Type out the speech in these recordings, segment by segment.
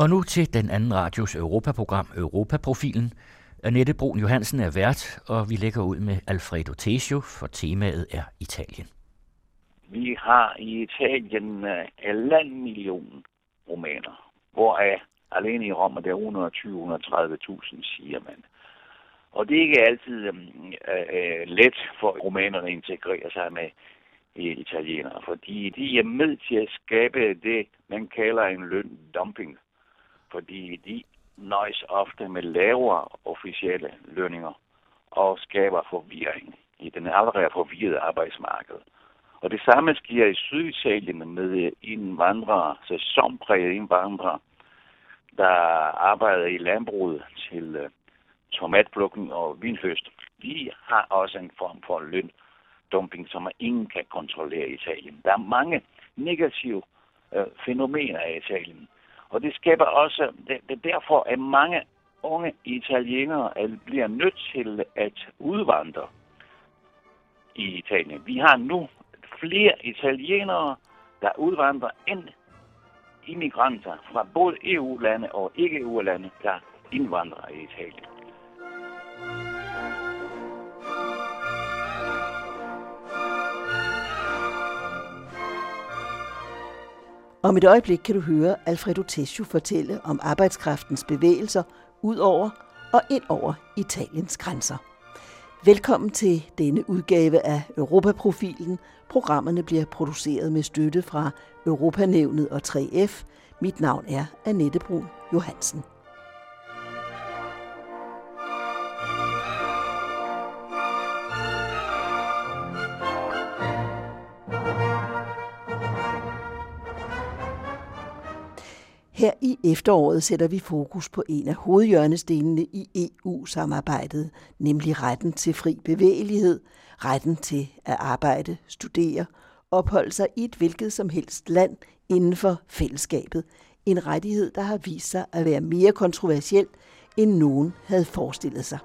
Og nu til den anden radios Europaprogram Europaprofilen. Annette Brun Johansen er vært, og vi lægger ud med Alfredo Tesio, for temaet er Italien. Vi har i Italien øh, uh, en million romaner, hvoraf alene i Rom er der 120-130.000, siger man. Og det er ikke altid um, uh, let for romanerne at integrere sig med italienere, fordi de er med til at skabe det, man kalder en løndumping fordi de nøjes ofte med lavere officielle lønninger og skaber forvirring i den allerede forvirrede arbejdsmarked. Og det samme sker i Syditalien med indvandrere, sæsonpræget indvandrere, der arbejder i landbruget til øh, tomatplukning og vinhøst. De har også en form for løndumping, som ingen kan kontrollere i Italien. Der er mange negative øh, fænomener i Italien. Og det skaber også, det, det derfor, at mange unge italienere at bliver nødt til at udvandre i Italien. Vi har nu flere italienere, der udvandrer end immigranter fra både EU-lande og ikke-EU-lande, der indvandrer i Italien. Om et øjeblik kan du høre Alfredo Tesio fortælle om arbejdskraftens bevægelser ud over og ind over Italiens grænser. Velkommen til denne udgave af Europaprofilen. Programmerne bliver produceret med støtte fra Europanævnet og 3F. Mit navn er Annette Brun Johansen. Her i efteråret sætter vi fokus på en af hovedhjørnestenene i EU-samarbejdet, nemlig retten til fri bevægelighed, retten til at arbejde, studere, opholde sig i et hvilket som helst land inden for fællesskabet. En rettighed, der har vist sig at være mere kontroversiel, end nogen havde forestillet sig.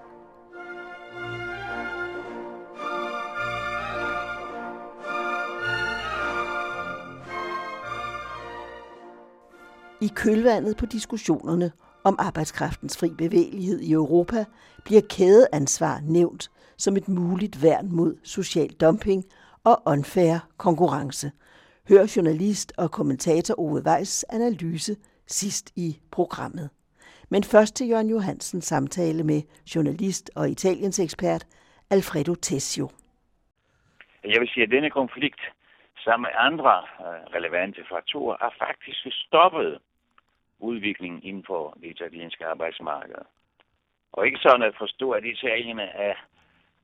I kølvandet på diskussionerne om arbejdskraftens fri bevægelighed i Europa bliver kædeansvar nævnt som et muligt værn mod social dumping og unfair konkurrence. Hør journalist og kommentator Ove Weiss analyse sidst i programmet. Men først til Jørgen Johansens samtale med journalist og Italiens ekspert Alfredo Tessio. Jeg vil sige, at denne konflikt sammen med andre øh, relevante faktorer er faktisk stoppet udviklingen inden for det italienske arbejdsmarked. Og ikke sådan at forstå, at italienerne er,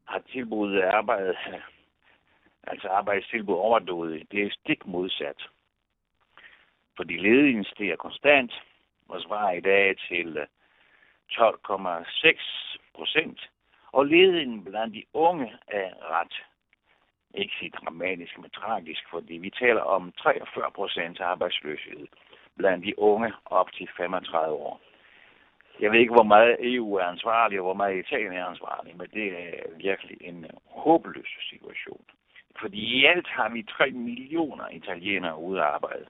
har tilbudt arbejde, altså arbejdstilbud overdået. Det er stik modsat. Fordi ledigheden stiger konstant og svarer i dag til øh, 12,6 procent. Og ledigheden blandt de unge er ret ikke sige dramatisk, men tragisk, fordi vi taler om 43 procent arbejdsløshed blandt de unge op til 35 år. Jeg ved ikke, hvor meget EU er ansvarlig, og hvor meget Italien er ansvarlig, men det er virkelig en håbløs situation. Fordi i alt har vi 3 millioner italienere ude at arbejde.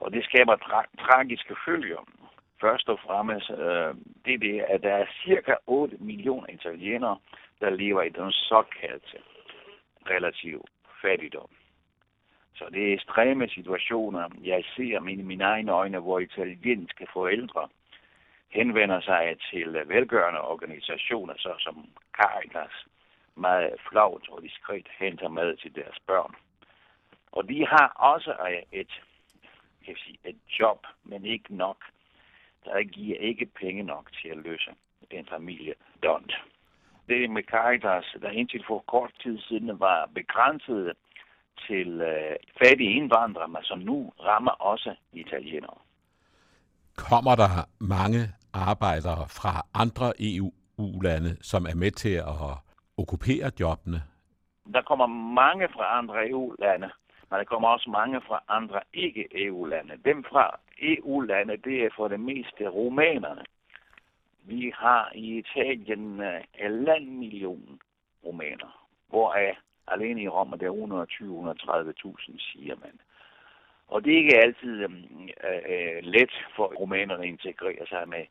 Og det skaber tra- tragiske følger. Først og fremmest øh, det er det, at der er cirka 8 millioner italienere, der lever i den såkaldte relativ fattigdom. Så det er ekstreme situationer, jeg ser med mine egne øjne, hvor italienske forældre henvender sig til velgørende organisationer, så som Caritas, meget flot og diskret henter mad til deres børn. Og de har også et, kan jeg sige, et job, men ikke nok. Der giver ikke penge nok til at løse den familie dont. Det med Caritas, der indtil for kort tid siden var begrænset til øh, fattige indvandrere, men som nu rammer også italienere. Kommer der mange arbejdere fra andre EU-lande, som er med til at okkupere jobbene? Der kommer mange fra andre EU-lande, men der kommer også mange fra andre ikke-EU-lande. Dem fra EU-lande, det er for det meste rumænerne. Vi har i Italien øh, en land million rumæner, hvoraf alene i Rom er der 120-130.000, siger man. Og det er ikke altid øhm, øh, øh, let for romanerne at integrere sig med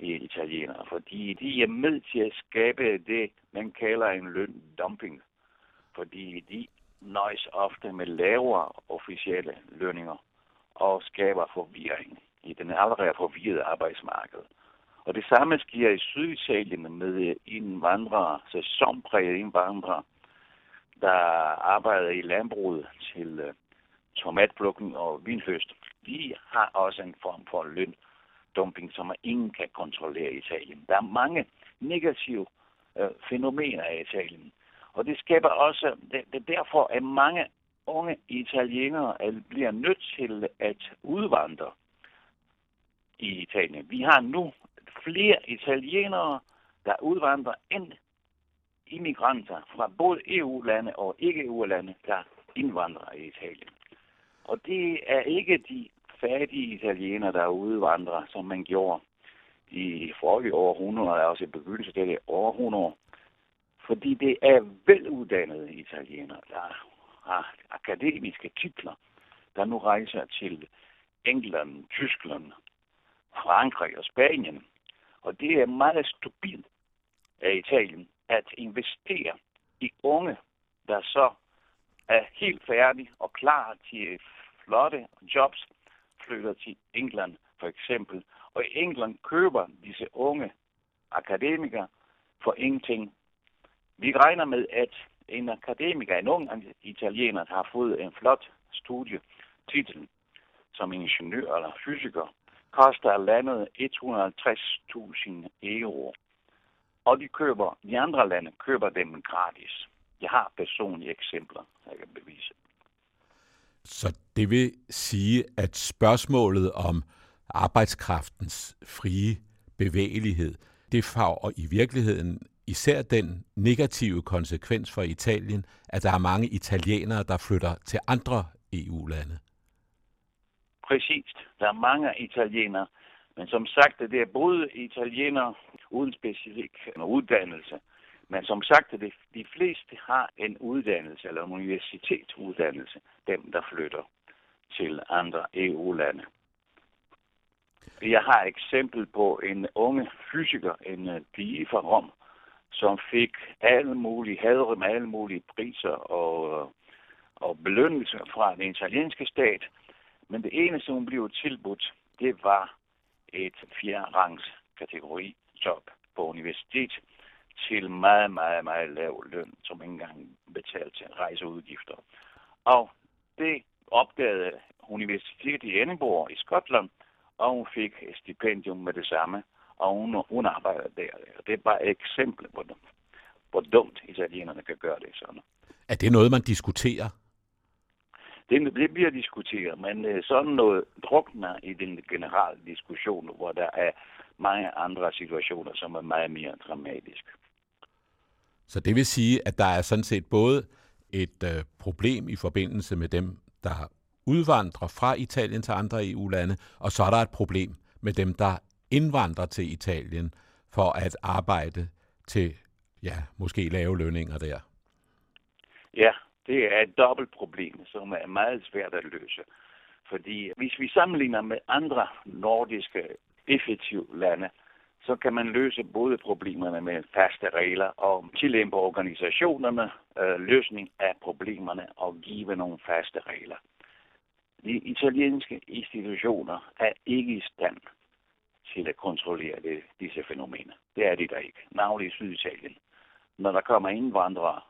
øh, italienere, fordi de er med til at skabe det, man kalder en løndumping. Fordi de nøjes ofte med lavere officielle lønninger og skaber forvirring i den allerede forvirrede arbejdsmarked. Og det samme sker i Syditalien med indvandrere, sæsonprægede indvandrere, der arbejder i landbruget til øh, tomatplukken og vinhøst. De har også en form for løndumping, som ingen kan kontrollere i Italien. Der er mange negative øh, fænomener i Italien. Og det skaber også, det, det derfor, at mange unge italienere bliver nødt til at udvandre i Italien. Vi har nu flere italienere, der udvandrer end immigranter fra både EU-lande og ikke-EU-lande, der indvandrer i Italien. Og det er ikke de fattige italienere, der udvandrer, som man gjorde i forrige århundrede, også i begyndelsen af det århundrede. Fordi det er veluddannede italienere, der har akademiske titler, der nu rejser til England, Tyskland, Frankrig og Spanien. Og det er meget stupidt af Italien at investere i unge, der så er helt færdige og klar til flotte jobs, flytter til England for eksempel. Og i England køber disse unge akademikere for ingenting. Vi regner med, at en akademiker, en ung italiener, har fået en flot studietitel som ingeniør eller fysiker, koster landet 150.000 euro. Og de køber, de andre lande køber dem gratis. Jeg har personlige eksempler, jeg kan bevise. Så det vil sige, at spørgsmålet om arbejdskraftens frie bevægelighed, det får i virkeligheden især den negative konsekvens for Italien, at der er mange italienere, der flytter til andre EU-lande. Præcis. Der er mange italienere. Men som sagt, det er både italienere uden specifik øh, uddannelse. Men som sagt, det, de fleste har en uddannelse eller en universitetsuddannelse, dem der flytter til andre EU-lande. Jeg har et eksempel på en unge fysiker, en øh, pige fra Rom, som fik alle mulige, havde med alle mulige priser og, øh, og belønnelser fra den italienske stat. Men det eneste, hun blev tilbudt, det var et fjerderangs kategori job på universitet til meget, meget, meget lav løn, som ikke engang betalte til rejseudgifter. Og det opdagede Universitetet i Edinburgh i Skotland, og hun fik et stipendium med det samme og hun, hun arbejder der. Det er bare et eksempel på, hvor dumt italienerne kan gøre det sådan. Er det noget, man diskuterer? Det, det bliver diskuteret, men øh, sådan noget drukner i den generelle diskussion, hvor der er mange andre situationer, som er meget mere dramatiske. Så det vil sige, at der er sådan set både et øh, problem i forbindelse med dem, der udvandrer fra Italien til andre EU-lande, og så er der et problem med dem, der indvandrer til Italien for at arbejde til, ja, måske lave lønninger der? Ja, det er et dobbelt problem, som er meget svært at løse. Fordi hvis vi sammenligner med andre nordiske effektive lande, så kan man løse både problemerne med faste regler og tillæmpe organisationerne øh, løsning af problemerne og give nogle faste regler. De italienske institutioner er ikke i stand til at kontrollere det, disse fænomener. Det er det der ikke. Navnlig i Syditalien. Når der kommer indvandrere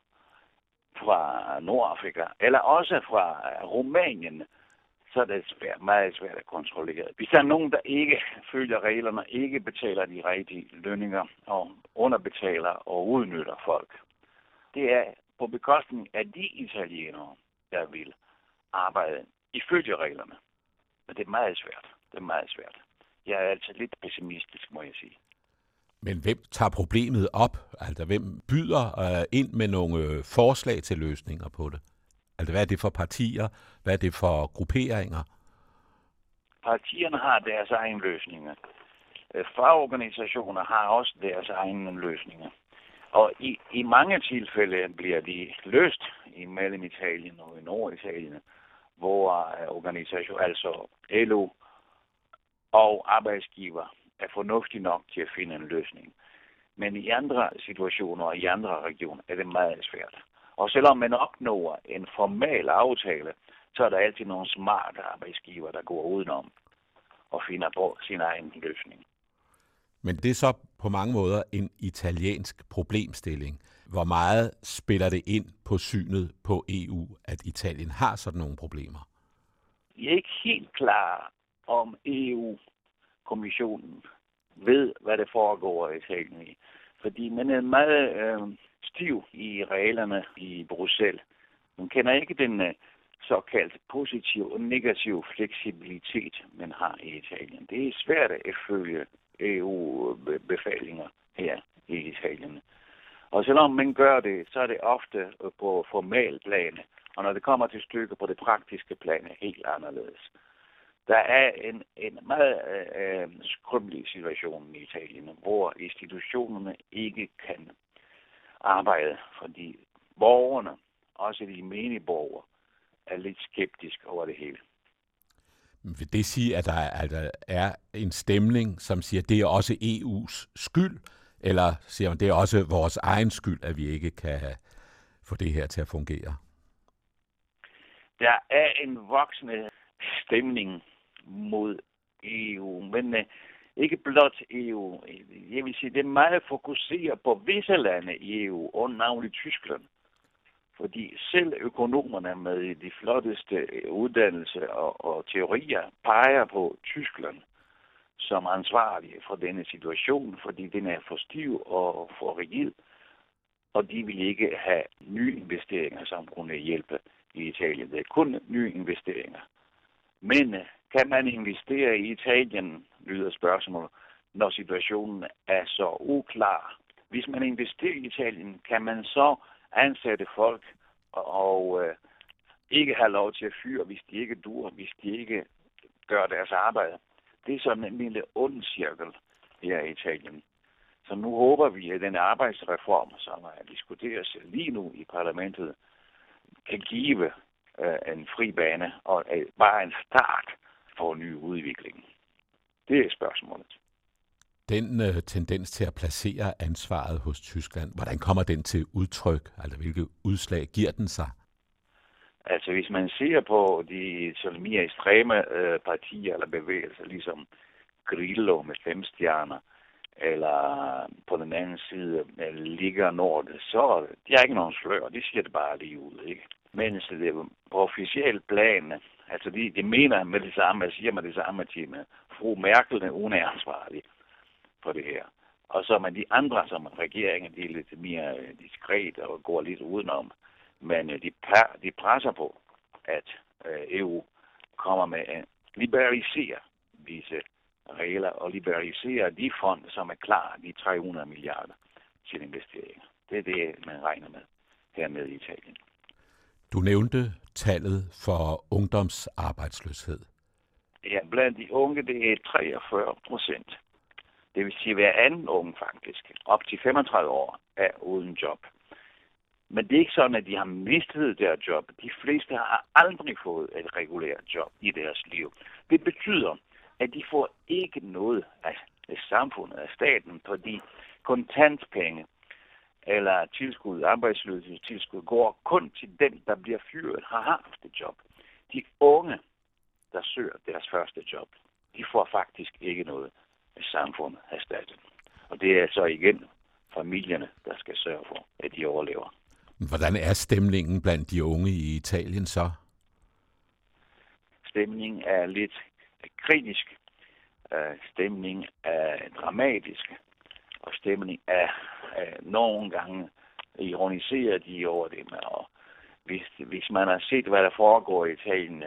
fra Nordafrika, eller også fra Rumænien, så er det svært, meget svært at kontrollere. Hvis der er nogen, der ikke følger reglerne, ikke betaler de rigtige lønninger og underbetaler og udnytter folk, det er på bekostning af de italienere, der vil arbejde ifølge reglerne. Men det er meget svært. Det er meget svært jeg er altså lidt pessimistisk, må jeg sige. Men hvem tager problemet op? Altså, hvem byder øh, ind med nogle øh, forslag til løsninger på det? Altså, hvad er det for partier? Hvad er det for grupperinger? Partierne har deres egne løsninger. Øh, Fagorganisationer har også deres egne løsninger. Og i, i mange tilfælde bliver de løst i mellem Italien og i Norditalien hvor øh, organisation, altså LO og arbejdsgiver er fornuftige nok til at finde en løsning. Men i andre situationer og i andre regioner er det meget svært. Og selvom man opnår en formel aftale, så er der altid nogle smarte arbejdsgiver, der går udenom og finder på sin egen løsning. Men det er så på mange måder en italiensk problemstilling. Hvor meget spiller det ind på synet på EU, at Italien har sådan nogle problemer? Jeg er ikke helt klar om EU-kommissionen ved, hvad det foregår i Italien i. Fordi man er meget øh, stiv i reglerne i Bruxelles. Man kender ikke den øh, såkaldt positiv og negativ fleksibilitet, man har i Italien. Det er svært at følge EU-befalinger her i Italien. Og selvom man gør det, så er det ofte på formalt plan, og når det kommer til stykker på det praktiske plan, er helt anderledes. Der er en, en meget øh, øh skrømmelig situation i Italien, hvor institutionerne ikke kan arbejde, fordi borgerne, også de menige borgere, er lidt skeptiske over det hele. Vil det sige, at der er, at der er en stemning, som siger, at det er også EU's skyld, eller siger man, det er også vores egen skyld, at vi ikke kan få det her til at fungere? Der er en voksende stemning mod EU, men uh, ikke blot EU. Jeg vil sige, det er meget fokuseret på visse lande i EU, og navnlig Tyskland. Fordi selv økonomerne med de flotteste uddannelser og, og teorier peger på Tyskland som ansvarlig for denne situation, fordi den er for stiv og for rigid, og de vil ikke have nye investeringer, som kunne hjælpe i Italien. Det er kun nye investeringer. Men kan man investere i Italien, lyder spørgsmålet, når situationen er så uklar? Hvis man investerer i Italien, kan man så ansætte folk og øh, ikke have lov til at fyre, hvis de ikke dur, hvis de ikke gør deres arbejde. Det er sådan en lille ond cirkel her i Italien. Så nu håber vi, at den arbejdsreform, som er diskuteres lige nu i parlamentet, kan give øh, en fri bane og øh, bare en start for ny udvikling. Det er spørgsmålet. Den øh, tendens til at placere ansvaret hos Tyskland, hvordan kommer den til udtryk? Altså, hvilke udslag giver den sig? Altså, hvis man ser på de sådan mere ekstreme øh, partier eller bevægelser, ligesom Grillo med fem stjerner, eller på den anden side øh, Liga Nord, så de har ikke nogen slør, de siger det bare lige ud, ikke? Mens det på officiel plan, altså de, de mener med det samme, siger med det samme at med fru Merkel, hun er ansvarlig for det her. Og så man de andre, som regeringen, de er lidt mere øh, diskret og går lidt udenom. Men øh, de, de, de presser på, at øh, EU kommer med at liberalisere disse regler og liberalisere de fond, som er klar, de 300 milliarder til investeringer. Det er det, man regner med hernede i Italien. Du nævnte tallet for ungdomsarbejdsløshed. Ja, blandt de unge, det er 43 procent. Det vil sige, at hver anden unge faktisk, op til 35 år, er uden job. Men det er ikke sådan, at de har mistet deres job. De fleste har aldrig fået et regulært job i deres liv. Det betyder, at de får ikke noget af samfundet, af staten, fordi kontantpenge eller tilskud, arbejdsløshedstilskud, går kun til dem, der bliver fyret, har haft et job. De unge, der søger deres første job, de får faktisk ikke noget samfundet erstattet. Og det er så igen familierne, der skal sørge for, at de overlever. Hvordan er stemningen blandt de unge i Italien så? Stemningen er lidt kritisk. Øh, stemningen er dramatisk. Og stemningen er nogle gange ironiserer de over det. Og hvis, hvis man har set, hvad der foregår i Italien,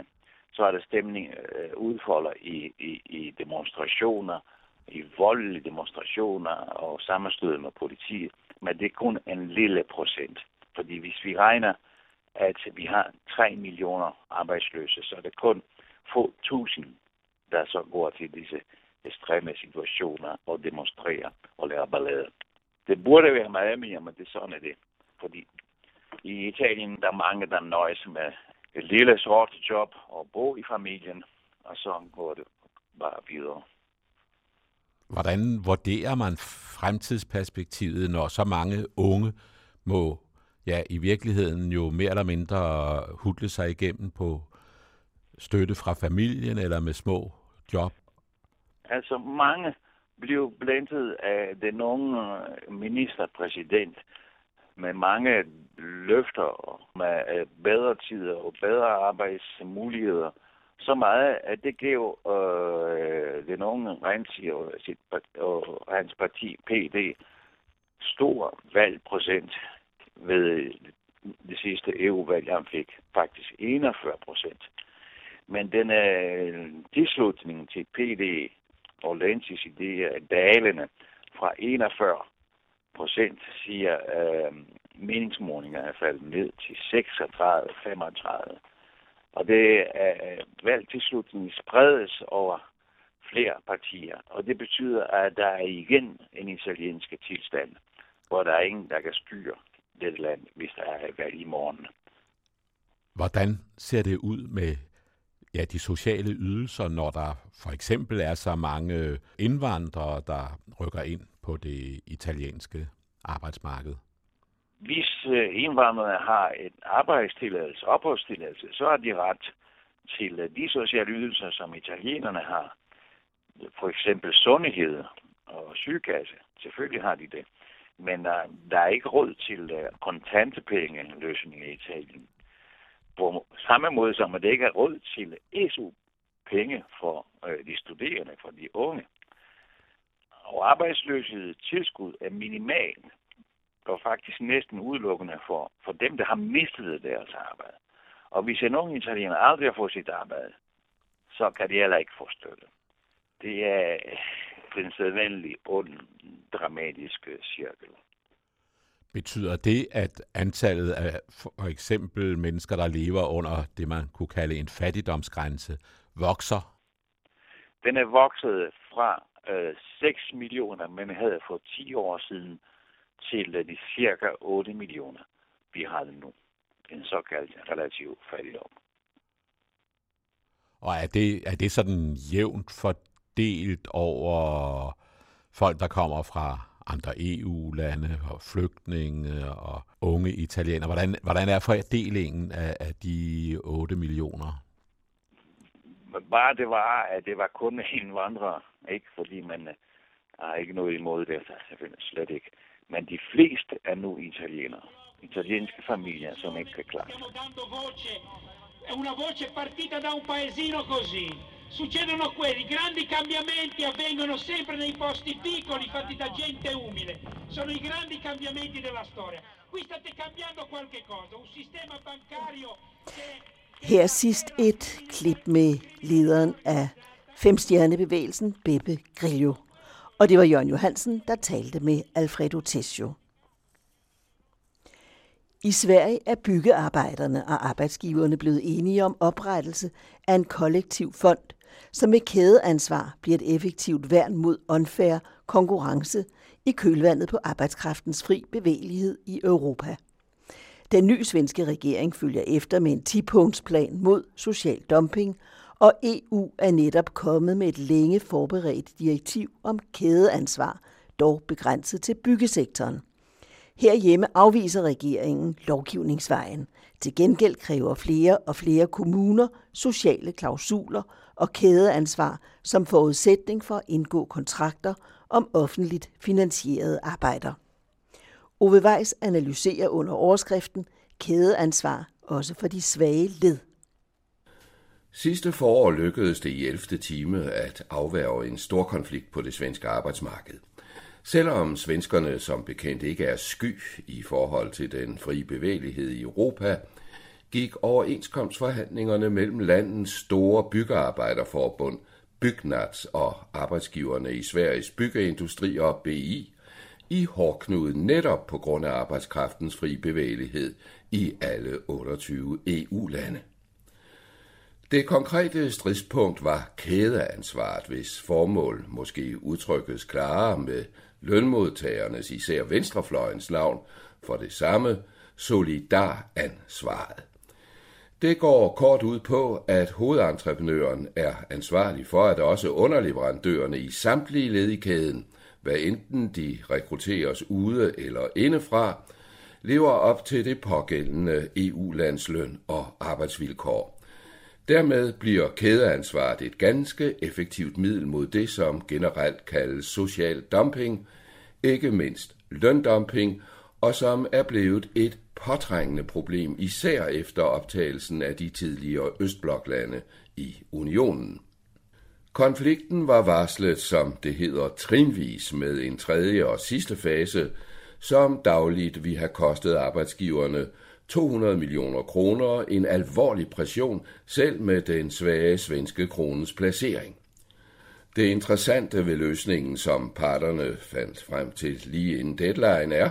så er der stemning øh, udfolder i, i, i demonstrationer, i voldelige demonstrationer og sammenstød med politiet. Men det er kun en lille procent. Fordi hvis vi regner, at vi har 3 millioner arbejdsløse, så er det kun få tusind, der så går til disse ekstreme situationer og demonstrere og laver ballade. Det burde være meget mere, men det sådan er det. Fordi i Italien, der er mange, der nøjes med et lille sort job og bo i familien, og så går det bare videre. Hvordan vurderer man fremtidsperspektivet, når så mange unge må ja, i virkeligheden jo mere eller mindre hudle sig igennem på støtte fra familien eller med små job? Altså mange blev blandet af den unge ministerpræsident med mange løfter med øh, bedre tider og bedre arbejdsmuligheder. Så meget, at det gav øh, den unge Renzi og, sit, og hans parti PD stor valgprocent ved det sidste EU-valg, han fik. Faktisk 41 procent. Men den øh, tilslutning til PD og Lenzis idé er dalende fra 41 procent, siger øh, meningsmålinger er faldet ned til 36-35. Og det er øh, valgtilslutningen spredes over flere partier, og det betyder, at der er igen en italienske tilstand, hvor der er ingen, der kan styre dette land, hvis der er valg i morgen. Hvordan ser det ud med ja, de sociale ydelser, når der for eksempel er så mange indvandrere, der rykker ind på det italienske arbejdsmarked? Hvis indvandrere indvandrerne har et arbejdstilladelse, opholdstilladelse, så har de ret til øh, de sociale ydelser, som italienerne har. For eksempel sundhed og sygekasse. Selvfølgelig har de det. Men der, der er ikke råd til uh, kontante penge i Italien. På samme måde som at det ikke er råd til SU-penge for øh, de studerende, for de unge. Og arbejdsløshed tilskud er minimal og faktisk næsten udelukkende for, for dem, der har mistet deres arbejde. Og hvis en ung italiener aldrig har fået sit arbejde, så kan de heller ikke få støtte. Det er øh, den sædvanlige ond, dramatiske cirkel. Betyder det, at antallet af for eksempel mennesker, der lever under det, man kunne kalde en fattigdomsgrænse, vokser? Den er vokset fra øh, 6 millioner, man havde for 10 år siden, til de cirka 8 millioner, vi har nu. En såkaldt relativ fattigdom. Og er det, er det sådan jævnt fordelt over folk, der kommer fra andre EU-lande og flygtninge og unge italienere? Hvordan, hvordan er fordelingen af, af de 8 millioner? Bare det var, at det var kun indvandrere, ikke? Fordi man øh, har ikke noget imod det, så selvfølgelig slet ikke. Men de fleste er nu italienere. Italienske familier, som ikke kan klare È una voce partita da un paesino così. Succedono quelli, grandi cambiamenti avvengono sempre nei posti piccoli fatti da gente umile. Sono i grandi cambiamenti della storia. Qui state cambiando qualche cosa, un sistema bancario che... Her sidst et klip med lederen af Femstjernebevægelsen, Beppe Grillo. Og det var Jørgen Johansen, der talte med Alfredo Tessio. I Sverige er byggearbejderne og arbejdsgiverne blevet enige om oprettelse af en kollektiv fond, som med kædeansvar bliver et effektivt værn mod unfair konkurrence i kølvandet på arbejdskraftens fri bevægelighed i Europa. Den nye svenske regering følger efter med en 10-punktsplan mod social dumping og EU er netop kommet med et længe forberedt direktiv om kædeansvar, dog begrænset til byggesektoren. Herhjemme afviser regeringen lovgivningsvejen. Til gengæld kræver flere og flere kommuner sociale klausuler og kædeansvar som forudsætning for at indgå kontrakter om offentligt finansierede arbejder. Ove Weiss analyserer under overskriften kædeansvar også for de svage led. Sidste forår lykkedes det i 11. time at afværge en stor konflikt på det svenske arbejdsmarked. Selvom svenskerne som bekendt ikke er sky i forhold til den frie bevægelighed i Europa, gik overenskomstforhandlingerne mellem landets store byggearbejderforbund, Bygnats og arbejdsgiverne i Sveriges byggeindustri og BI i hårdknuden netop på grund af arbejdskraftens fri bevægelighed i alle 28 EU-lande. Det konkrete stridspunkt var kædeansvaret, hvis formål måske udtrykkes klarere med lønmodtagernes, især venstrefløjens navn, for det samme solidaransvaret. Det går kort ud på, at hovedentreprenøren er ansvarlig for, at også underleverandørerne i samtlige led i kæden, hvad enten de rekrutteres ude eller indefra, lever op til det pågældende EU-landsløn og arbejdsvilkår. Dermed bliver kædeansvaret et ganske effektivt middel mod det, som generelt kaldes social dumping, ikke mindst løndumping, og som er blevet et påtrængende problem, især efter optagelsen af de tidligere Østbloklande i unionen. Konflikten var varslet, som det hedder, trinvis med en tredje og sidste fase, som dagligt vi har kostet arbejdsgiverne 200 millioner kroner, en alvorlig pression, selv med den svage svenske kronens placering. Det interessante ved løsningen, som parterne fandt frem til lige inden deadline, er,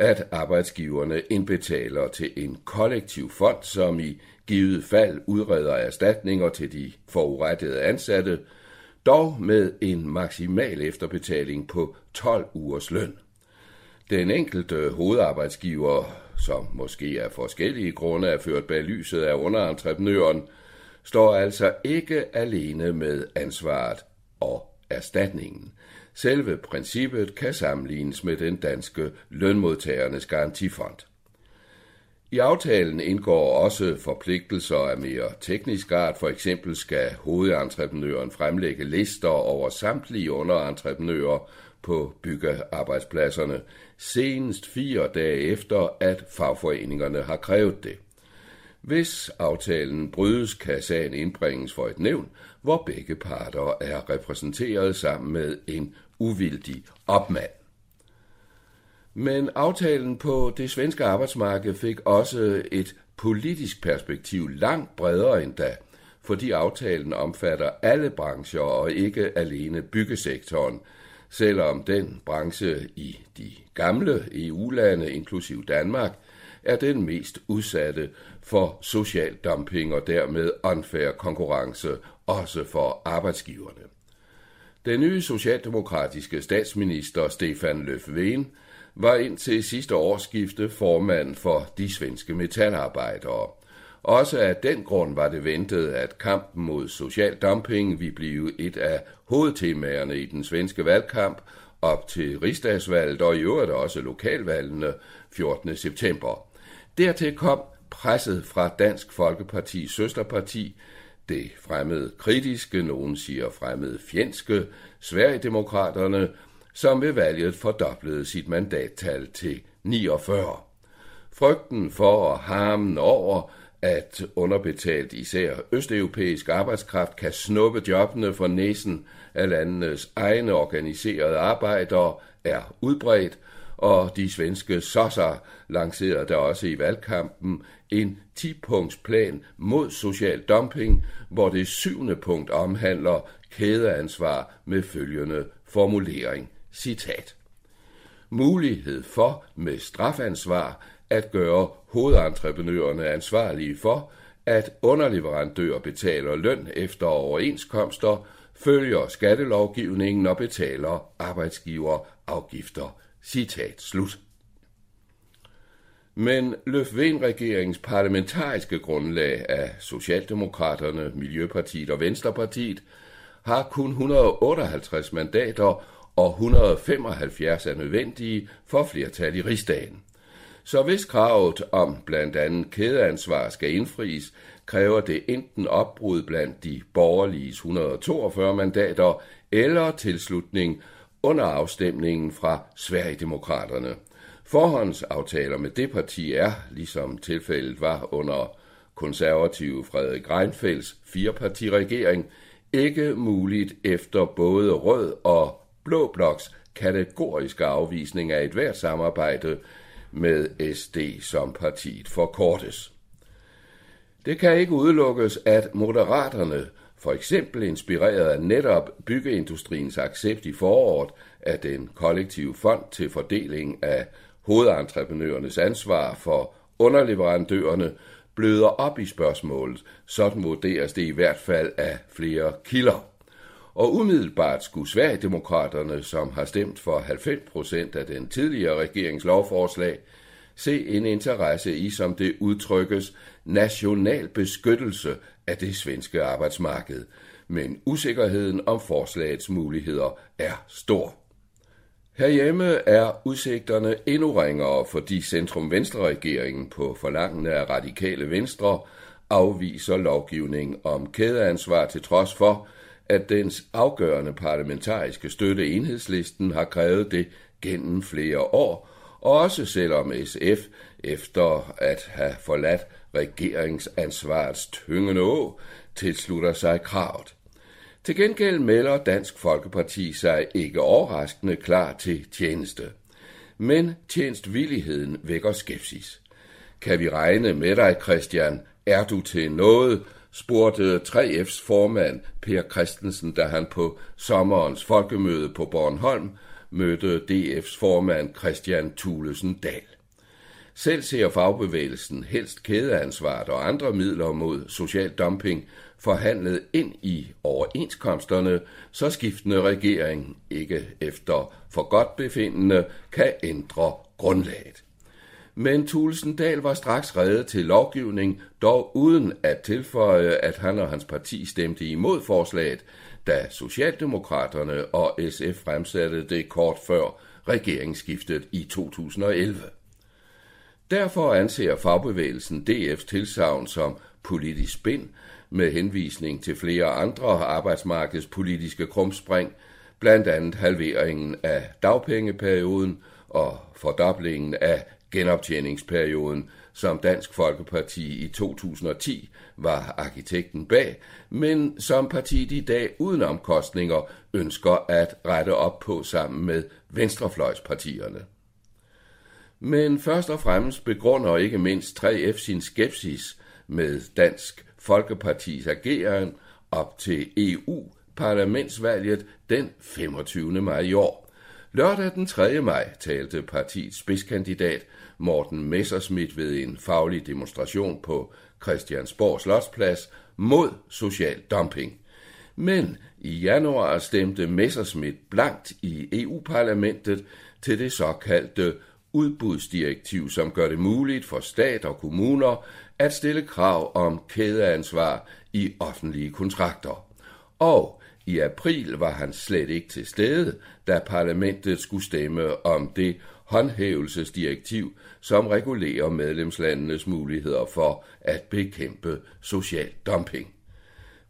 at arbejdsgiverne indbetaler til en kollektiv fond, som i givet fald udreder erstatninger til de forurettede ansatte, dog med en maksimal efterbetaling på 12 ugers løn. Den enkelte hovedarbejdsgiver, som måske af forskellige grunde er ført bag lyset af underentreprenøren, står altså ikke alene med ansvaret og erstatningen. Selve princippet kan sammenlignes med den danske lønmodtagernes garantifond. I aftalen indgår også forpligtelser af mere teknisk art. For eksempel skal hovedentreprenøren fremlægge lister over samtlige underentreprenører på byggearbejdspladserne, senest fire dage efter, at fagforeningerne har krævet det. Hvis aftalen brydes, kan sagen indbringes for et nævn, hvor begge parter er repræsenteret sammen med en uvildig opmand. Men aftalen på det svenske arbejdsmarked fik også et politisk perspektiv langt bredere end da, fordi aftalen omfatter alle brancher og ikke alene byggesektoren, selvom den branche i de gamle EU-lande, inklusiv Danmark, er den mest udsatte for social dumping og dermed unfair konkurrence også for arbejdsgiverne. Den nye socialdemokratiske statsminister Stefan Löfven var indtil sidste årsskifte formand for de svenske metalarbejdere. Også af den grund var det ventet, at kampen mod social dumping ville blive et af hovedtemaerne i den svenske valgkamp op til rigsdagsvalget og i øvrigt også lokalvalgene 14. september. Dertil kom presset fra Dansk Folkepartis søsterparti, det fremmede kritiske, nogen siger fremmede fjendske, Sverigedemokraterne, som ved valget fordoblede sit mandattal til 49. Frygten for og harmen over, at underbetalt især østeuropæisk arbejdskraft kan snuppe jobbene for næsen af landenes egne organiserede arbejdere, er udbredt, og de svenske sosser lancerede der også i valgkampen en 10-punkts plan mod social dumping, hvor det syvende punkt omhandler kædeansvar med følgende formulering. Citat. Mulighed for med strafansvar at gøre hovedentreprenørerne ansvarlige for, at underleverandører betaler løn efter overenskomster, følger skattelovgivningen og betaler arbejdsgiver afgifter. Citat slut. Men Løfven-regeringens parlamentariske grundlag af Socialdemokraterne, Miljøpartiet og Venstrepartiet har kun 158 mandater, og 175 er nødvendige for flertal i rigsdagen. Så hvis kravet om blandt andet kædeansvar skal indfries, kræver det enten opbrud blandt de borgerlige 142 mandater eller tilslutning under afstemningen fra Sverigedemokraterne. Forhåndsaftaler med det parti er, ligesom tilfældet var under konservative Frederik Reinfeldts firepartiregering, ikke muligt efter både rød og blå bloks kategoriske afvisning af et hvert samarbejde med SD som partiet forkortes. Det kan ikke udelukkes, at moderaterne, for eksempel inspireret af netop byggeindustriens accept i foråret af den kollektive fond til fordeling af hovedentreprenørernes ansvar for underleverandørerne, bløder op i spørgsmålet. Sådan vurderes det i hvert fald af flere kilder. Og umiddelbart skulle Sverigedemokraterne, som har stemt for 90 procent af den tidligere regerings lovforslag, se en interesse i, som det udtrykkes, national beskyttelse af det svenske arbejdsmarked, men usikkerheden om forslagets muligheder er stor. Herhjemme er udsigterne endnu ringere, fordi Centrum-Venstre-regeringen på forlangende af radikale venstre afviser lovgivning om kædeansvar til trods for, at dens afgørende parlamentariske støtte enhedslisten har krævet det gennem flere år, også selvom SF, efter at have forladt regeringsansvarets tyngende å, tilslutter sig kravet. Til gengæld melder Dansk Folkeparti sig ikke overraskende klar til tjeneste. Men tjenestvilligheden vækker skepsis. Kan vi regne med dig, Christian? Er du til noget? spurgte 3F's formand Per Christensen, da han på sommerens folkemøde på Bornholm mødte DF's formand Christian Thulesen Dahl. Selv ser fagbevægelsen helst kædeansvaret og andre midler mod social dumping forhandlet ind i overenskomsterne, så skiftende regering ikke efter for godt befindende kan ændre grundlaget. Men Tulsendal var straks reddet til lovgivning, dog uden at tilføje, at han og hans parti stemte imod forslaget, da Socialdemokraterne og SF fremsatte det kort før regeringsskiftet i 2011. Derfor anser fagbevægelsen DF's tilsavn som politisk spin med henvisning til flere andre arbejdsmarkedspolitiske krumspring, blandt andet halveringen af dagpengeperioden og fordoblingen af genoptjeningsperioden, som Dansk Folkeparti i 2010 var arkitekten bag, men som partiet i dag uden omkostninger ønsker at rette op på sammen med venstrefløjspartierne. Men først og fremmest begrunder ikke mindst 3F sin skepsis med Dansk Folkepartis ageren op til EU-parlamentsvalget den 25. maj i år. Lørdag den 3. maj talte partiets spidskandidat Morten Messerschmidt ved en faglig demonstration på Christiansborg Slotsplads mod social dumping. Men i januar stemte Messerschmidt blankt i EU-parlamentet til det såkaldte udbudsdirektiv, som gør det muligt for stat og kommuner at stille krav om kædeansvar i offentlige kontrakter. Og i april var han slet ikke til stede, da parlamentet skulle stemme om det håndhævelsesdirektiv, som regulerer medlemslandenes muligheder for at bekæmpe social dumping.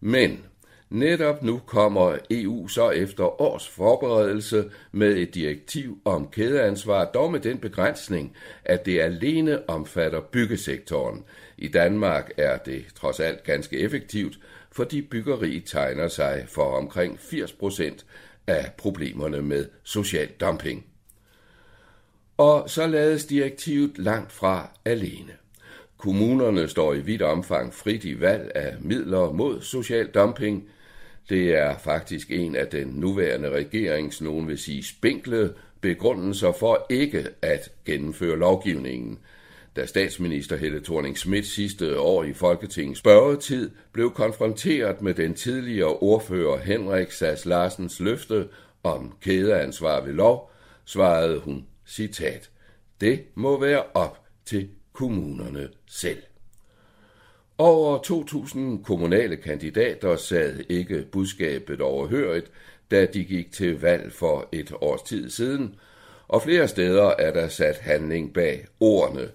Men Netop nu kommer EU så efter års forberedelse med et direktiv om kædeansvar, dog med den begrænsning, at det alene omfatter byggesektoren. I Danmark er det trods alt ganske effektivt, fordi byggeriet tegner sig for omkring 80 procent af problemerne med social dumping. Og så lades direktivet langt fra alene. Kommunerne står i vidt omfang frit i valg af midler mod social dumping – det er faktisk en af den nuværende regerings, nogen vil sige spinkle, begrundelser for ikke at gennemføre lovgivningen. Da statsminister Helle thorning Schmidt sidste år i Folketingets spørgetid blev konfronteret med den tidligere ordfører Henrik Sass Larsens løfte om kædeansvar ved lov, svarede hun, citat, det må være op til kommunerne selv. Over 2.000 kommunale kandidater sad ikke budskabet overhørigt, da de gik til valg for et års tid siden, og flere steder er der sat handling bag ordene.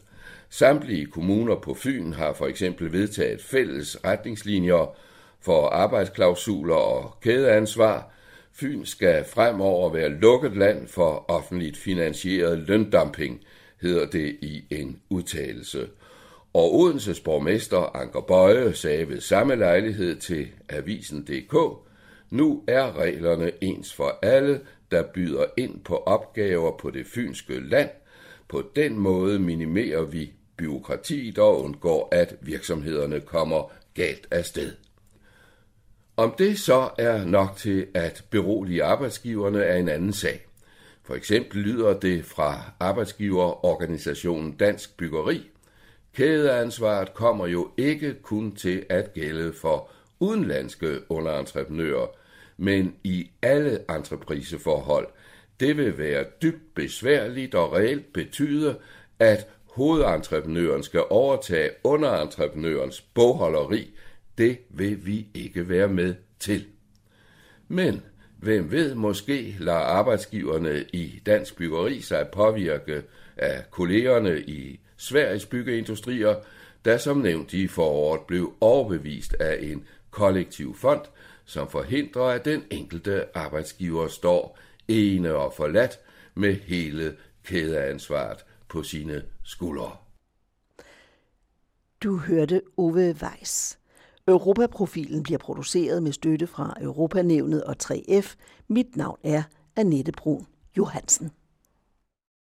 Samtlige kommuner på Fyn har for eksempel vedtaget fælles retningslinjer for arbejdsklausuler og kædeansvar. Fyn skal fremover være lukket land for offentligt finansieret løndumping, hedder det i en udtalelse. Og Odenses borgmester Anker Bøje sagde ved samme lejlighed til Avisen.dk, nu er reglerne ens for alle, der byder ind på opgaver på det fynske land. På den måde minimerer vi byråkratiet og undgår, at virksomhederne kommer galt afsted. Om det så er nok til at berolige arbejdsgiverne er en anden sag. For eksempel lyder det fra arbejdsgiverorganisationen Dansk Byggeri, Kædeansvaret kommer jo ikke kun til at gælde for udenlandske underentreprenører, men i alle entrepriseforhold. Det vil være dybt besværligt og reelt betyde, at hovedentreprenøren skal overtage underentreprenørens bogholderi, det vil vi ikke være med til. Men hvem ved, måske lader arbejdsgiverne i dansk byggeri sig påvirke af kollegerne i Sveriges byggeindustrier, der som nævnt i foråret blev overbevist af en kollektiv fond, som forhindrer, at den enkelte arbejdsgiver står ene og forladt med hele kædeansvaret på sine skuldre. Du hørte Ove Weiss. Europaprofilen bliver produceret med støtte fra Europanævnet og 3F. Mit navn er Annette Brun Johansen.